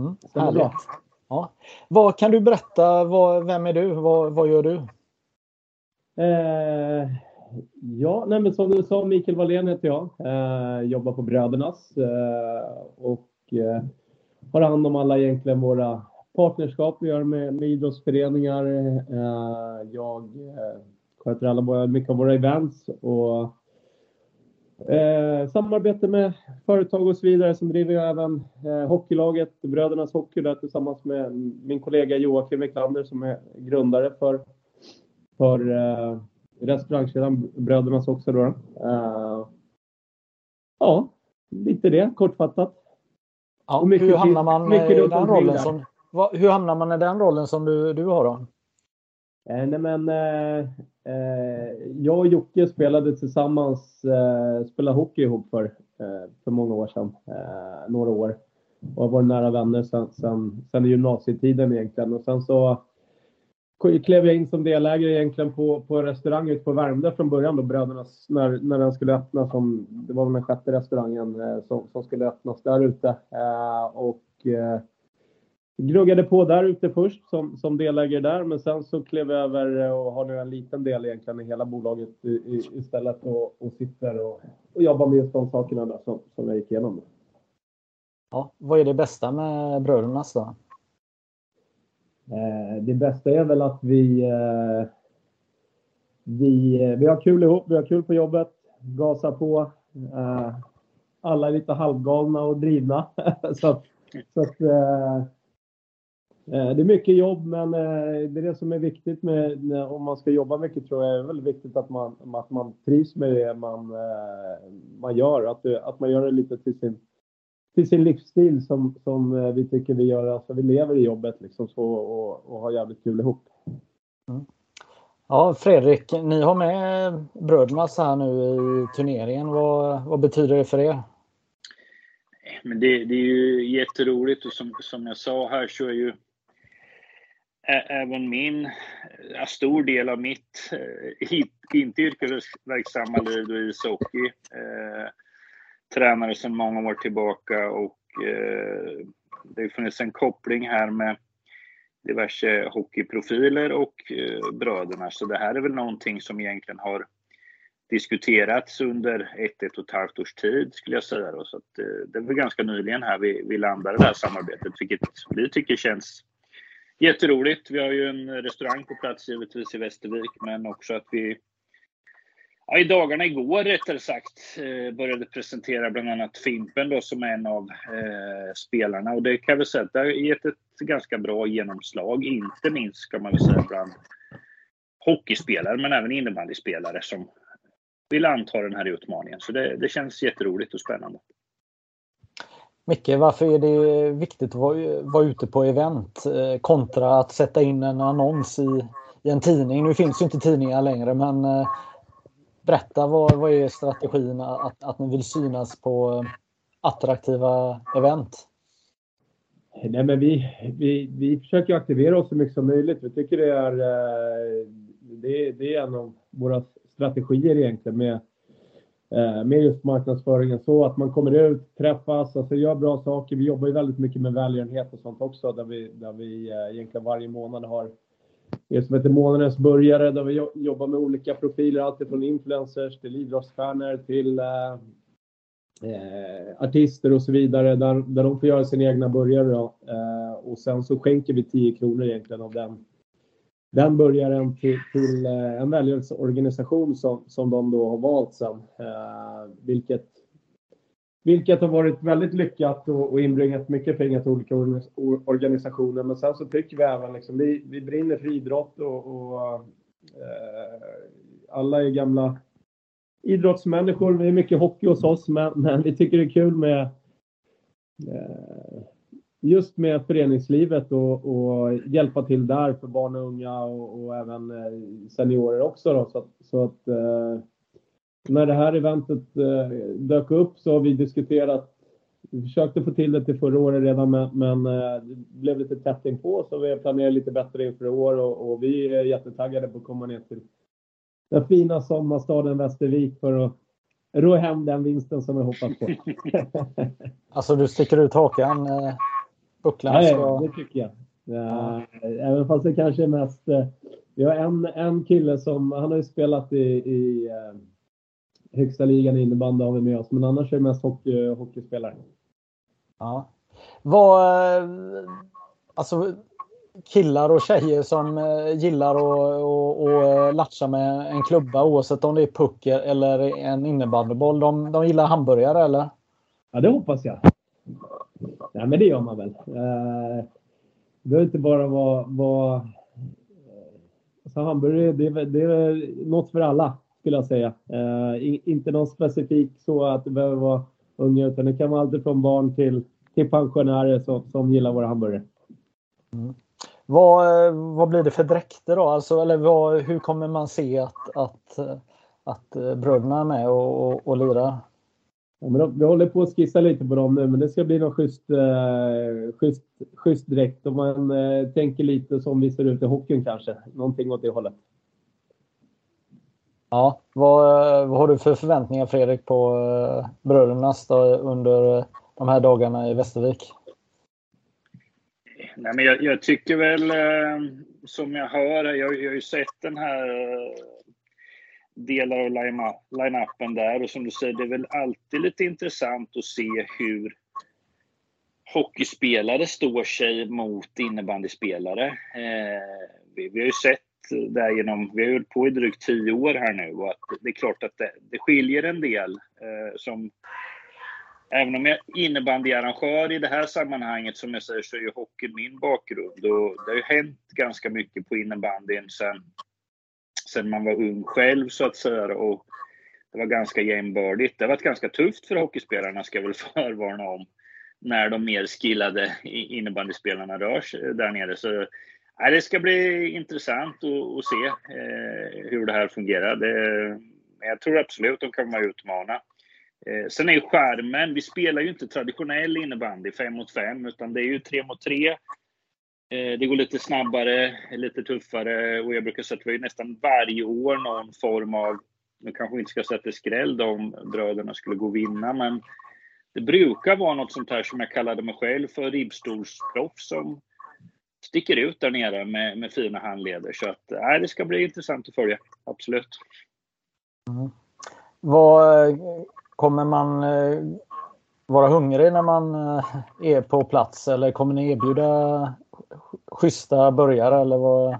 Mm, härligt. Ja. Vad kan du berätta? Vad, vem är du? Vad, vad gör du? Eh, ja, nej, men som du sa, Mikael Wallén heter jag. Eh, jobbar på Brödernas eh, och eh, har hand om alla egentligen våra partnerskap vi gör med, med idrottsföreningar. Eh, jag eh, sköter alla våra, mycket av våra events och Eh, samarbete med företag och så vidare. Som driver jag även eh, hockeylaget Brödernas Hockey där tillsammans med min kollega Joakim Wiklander som är grundare för, för eh, restaurangkedjan Brödernas också. Då. Eh, ja, lite det kortfattat. Ja, hur hamnar man i den rollen som, vad, hur hamnar man i den rollen som du, du har då? Eh, nej men, eh, eh, jag och Jocke spelade tillsammans, eh, spelade hockey ihop för, eh, för många år sedan. Några år. Och har varit nära vänner sedan, sedan, sedan gymnasietiden egentligen. Och sen så klev jag in som delägare egentligen på, på en restaurang ute på Värmdö från början då, Brödernas, när, när den skulle öppna som, det var väl den sjätte restaurangen eh, som, som skulle öppnas där ute. Eh, och eh, gnuggade på där ute först som, som delägare där, men sen så klev jag över eh, och har nu en liten del egentligen i hela bolaget i, i, istället och, och sitter och, och jobbar med just de sakerna där som, som jag gick igenom. Ja, vad är det bästa med brödernas då? Eh, det bästa är väl att vi, eh, vi, eh, vi har kul ihop, vi har kul på jobbet, gasar på. Eh, alla är lite halvgalna och drivna. så att, så att eh, eh, det är mycket jobb, men eh, det är det som är viktigt med, om man ska jobba mycket tror jag är väldigt viktigt att man, att man trivs med det man, eh, man gör. Att, att man gör det lite till sin, till sin livsstil som, som vi tycker vi gör. Alltså vi lever i jobbet liksom så och, och har jävligt kul ihop. Mm. Ja, Fredrik, ni har med brödernas här nu i turneringen. Vad, vad betyder det för er? Men det, det är ju jätteroligt och som, som jag sa här så är ju även min, en stor del av mitt, eh, inte yrkesverksamma liv i ishockey. Eh, tränare sedan många år tillbaka och eh, det har funnits en koppling här med diverse hockeyprofiler och eh, bröderna. Så det här är väl någonting som egentligen har diskuterats under ett, ett och ett halvt års tid skulle jag säga. Då. Så att, eh, det var ganska nyligen här vi, vi landade det här samarbetet, vilket vi tycker känns jätteroligt. Vi har ju en restaurang på plats givetvis i Västervik, men också att vi ja, i dagarna igår rättare sagt eh, började presentera bland annat Fimpen då som en av eh, spelarna. Och det kan vi säga att det har gett ett ganska bra genomslag, inte minst ska man väl säga bland hockeyspelare, men även innebandyspelare som vill anta den här utmaningen. Så det, det känns jätteroligt och spännande. Micke, varför är det viktigt att vara, vara ute på event eh, kontra att sätta in en annons i, i en tidning? Nu finns ju inte tidningar längre, men eh, berätta vad, vad är strategin att, att ni vill synas på eh, attraktiva event? Nej, men vi, vi, vi försöker aktivera oss så mycket som möjligt. Vi tycker det är, eh, det, det är en av våra strategier egentligen med eh, med just marknadsföringen så att man kommer ut, träffas, alltså gör bra saker. Vi jobbar ju väldigt mycket med välgörenhet och sånt också där vi, där vi egentligen varje månad har det som heter månadens börjare där vi jobbar med olika profiler, alltifrån influencers till idrottsstjärnor till eh, eh, artister och så vidare där, där de får göra sina egna burgare. Eh, och sen så skänker vi 10 kronor egentligen av den den börjaren till, till eh, en välgörelseorganisation som, som de då har valt sen. Eh, vilket, vilket har varit väldigt lyckat och, och inbringat mycket pengar till olika organisationer. Men sen så tycker vi även liksom, vi, vi brinner för idrott och, och eh, alla är gamla idrottsmänniskor. Vi är mycket hockey hos oss, men, men vi tycker det är kul med eh, just med föreningslivet och, och, hjälpa till där för barn och unga och, och även eh, seniorer också. Då, så så att eh, när det här eventet eh, dök upp så har vi diskuterat vi försökte få till det till förra året redan men, men eh, det blev lite tätt på så vi planerar lite bättre inför i år och, och, vi är jättetaggade på att komma ner till den fina sommarstaden Västervik för att ro hem den vinsten som vi hoppas på. alltså du sticker ut hakan? Eh, Uppländsk? Ja, det tycker jag. Ja. Även fast det kanske är mest... Eh, vi har en, en kille som, han har ju spelat i, i eh, högsta ligan i innebandy har vi med oss, men annars är det mest hockey, hockeyspelare. Ja. Vad, alltså killar och tjejer som eh, gillar att latcha med en klubba oavsett om det är puck eller en innebandyboll. De, de gillar hamburgare eller? Ja, det hoppas jag. Nej, men det gör man väl. Eh, det behöver inte bara vara... vara alltså hamburgare, det är, det är något för alla skulle jag säga. Eh, inte någon specifik så att det behöver vara unga, utan det kan vara allt från barn till, till pensionärer som, som gillar våra hamburgare. Mm. Vad, vad blir det för dräkter då? Alltså, eller vad, hur kommer man se att, att, att bröderna är med och, och, och lirar? Ja, men de, vi håller på att skissa lite på dem nu, men det ska bli något schysst, eh, schysst, schysst dräkt. Om man eh, tänker lite som vi ser ut i hockeyn kanske. Någonting åt det hållet. Ja, vad, vad har du för förväntningar Fredrik på eh, brödernas under eh, de här dagarna i Västervik? Nej, men jag, jag tycker väl, eh, som jag hör, jag, jag har ju sett den här delar av line-upen där och som du säger, det är väl alltid lite intressant att se hur hockeyspelare står sig mot innebandyspelare. Eh, vi, vi, har ju sett där genom, vi har hållit på i drygt tio år här nu och att det är klart att det, det skiljer en del eh, som Även om jag är innebandyarrangör i det här sammanhanget, som jag säger, så är ju hockey min bakgrund. Och det har ju hänt ganska mycket på innebandyn sen, sen man var ung själv, så att säga. Och det var ganska jämnbördigt. Det har varit ganska tufft för hockeyspelarna, ska jag väl förvarna om, när de mer skillade innebandyspelarna rör sig där nere. Så nej, det ska bli intressant att, se eh, hur det här fungerar. Det, jag tror absolut de kommer att utmana. Eh, sen är ju skärmen, vi spelar ju inte traditionell innebandy, fem mot fem, utan det är ju tre mot tre. Eh, det går lite snabbare, lite tuffare och jag brukar säga att vi har nästan varje år någon form av, nu kanske vi inte ska sätta skräll om bröderna skulle gå och vinna, men det brukar vara något sånt här som jag kallade mig själv för ribbstolsproffs som sticker ut där nere med, med fina handleder. Så att, äh, det ska bli intressant att följa, absolut. Mm. Vad Kommer man eh, vara hungrig när man eh, är på plats eller kommer ni erbjuda schyssta burgare eller vad?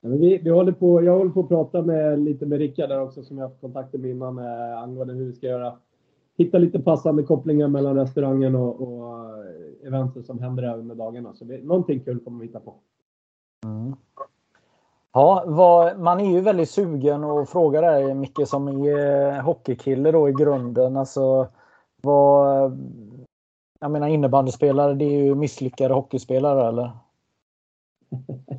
Vi, vi håller på, jag håller på att prata med, lite med Rickard där också som jag haft kontakter med innan eh, angående hur vi ska göra. Hitta lite passande kopplingar mellan restaurangen och, och eventet som händer även med dagarna. Så vi, någonting kul kommer vi hitta på. Mm. Ja, vad, man är ju väldigt sugen och frågar dig Micke som är hockeykille då i grunden. Alltså, vad, jag menar innebandyspelare, det är ju misslyckade hockeyspelare eller?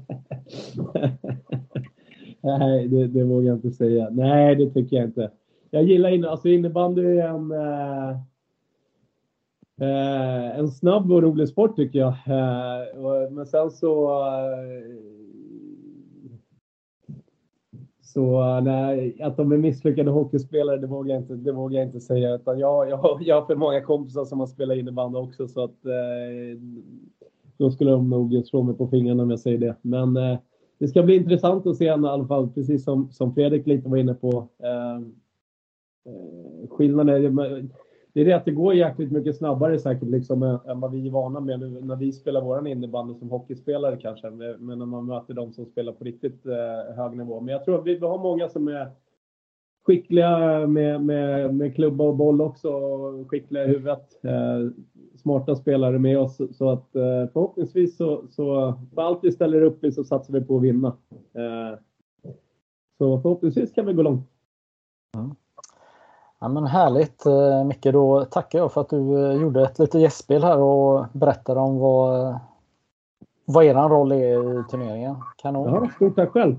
Nej, det, det vågar jag inte säga. Nej, det tycker jag inte. Jag gillar inne, alltså innebandy är en, eh, eh, en snabb och rolig sport tycker jag. Eh, men sen så eh, så nej, att de är misslyckade hockeyspelare, det vågar jag inte, det vågar jag inte säga. Utan jag, jag, jag har för många kompisar som har spelat innebandy också så att eh, då skulle de nog slå mig på fingrarna om jag säger det. Men eh, det ska bli intressant att se henne i alla fall, precis som, som Fredrik lite var inne på. Eh, eh är skillnaden det är det att det går jäkligt mycket snabbare säkert liksom än vad vi är vana med nu när vi spelar våran innebandy som hockeyspelare kanske. Men när man möter de som spelar på riktigt eh, hög nivå. Men jag tror att vi har många som är skickliga med, med, med klubba och boll också. Skickliga i huvudet. Eh, smarta spelare med oss. Så att eh, förhoppningsvis så, så för allt vi ställer upp i så satsar vi på att vinna. Eh, så förhoppningsvis kan vi gå långt. Mm. Ja, men härligt eh, Micke, då tackar jag för att du eh, gjorde ett litet gästspel här och berättade om vad, eh, vad er roll är i turneringen. Kanon! Ja, stort tack själv!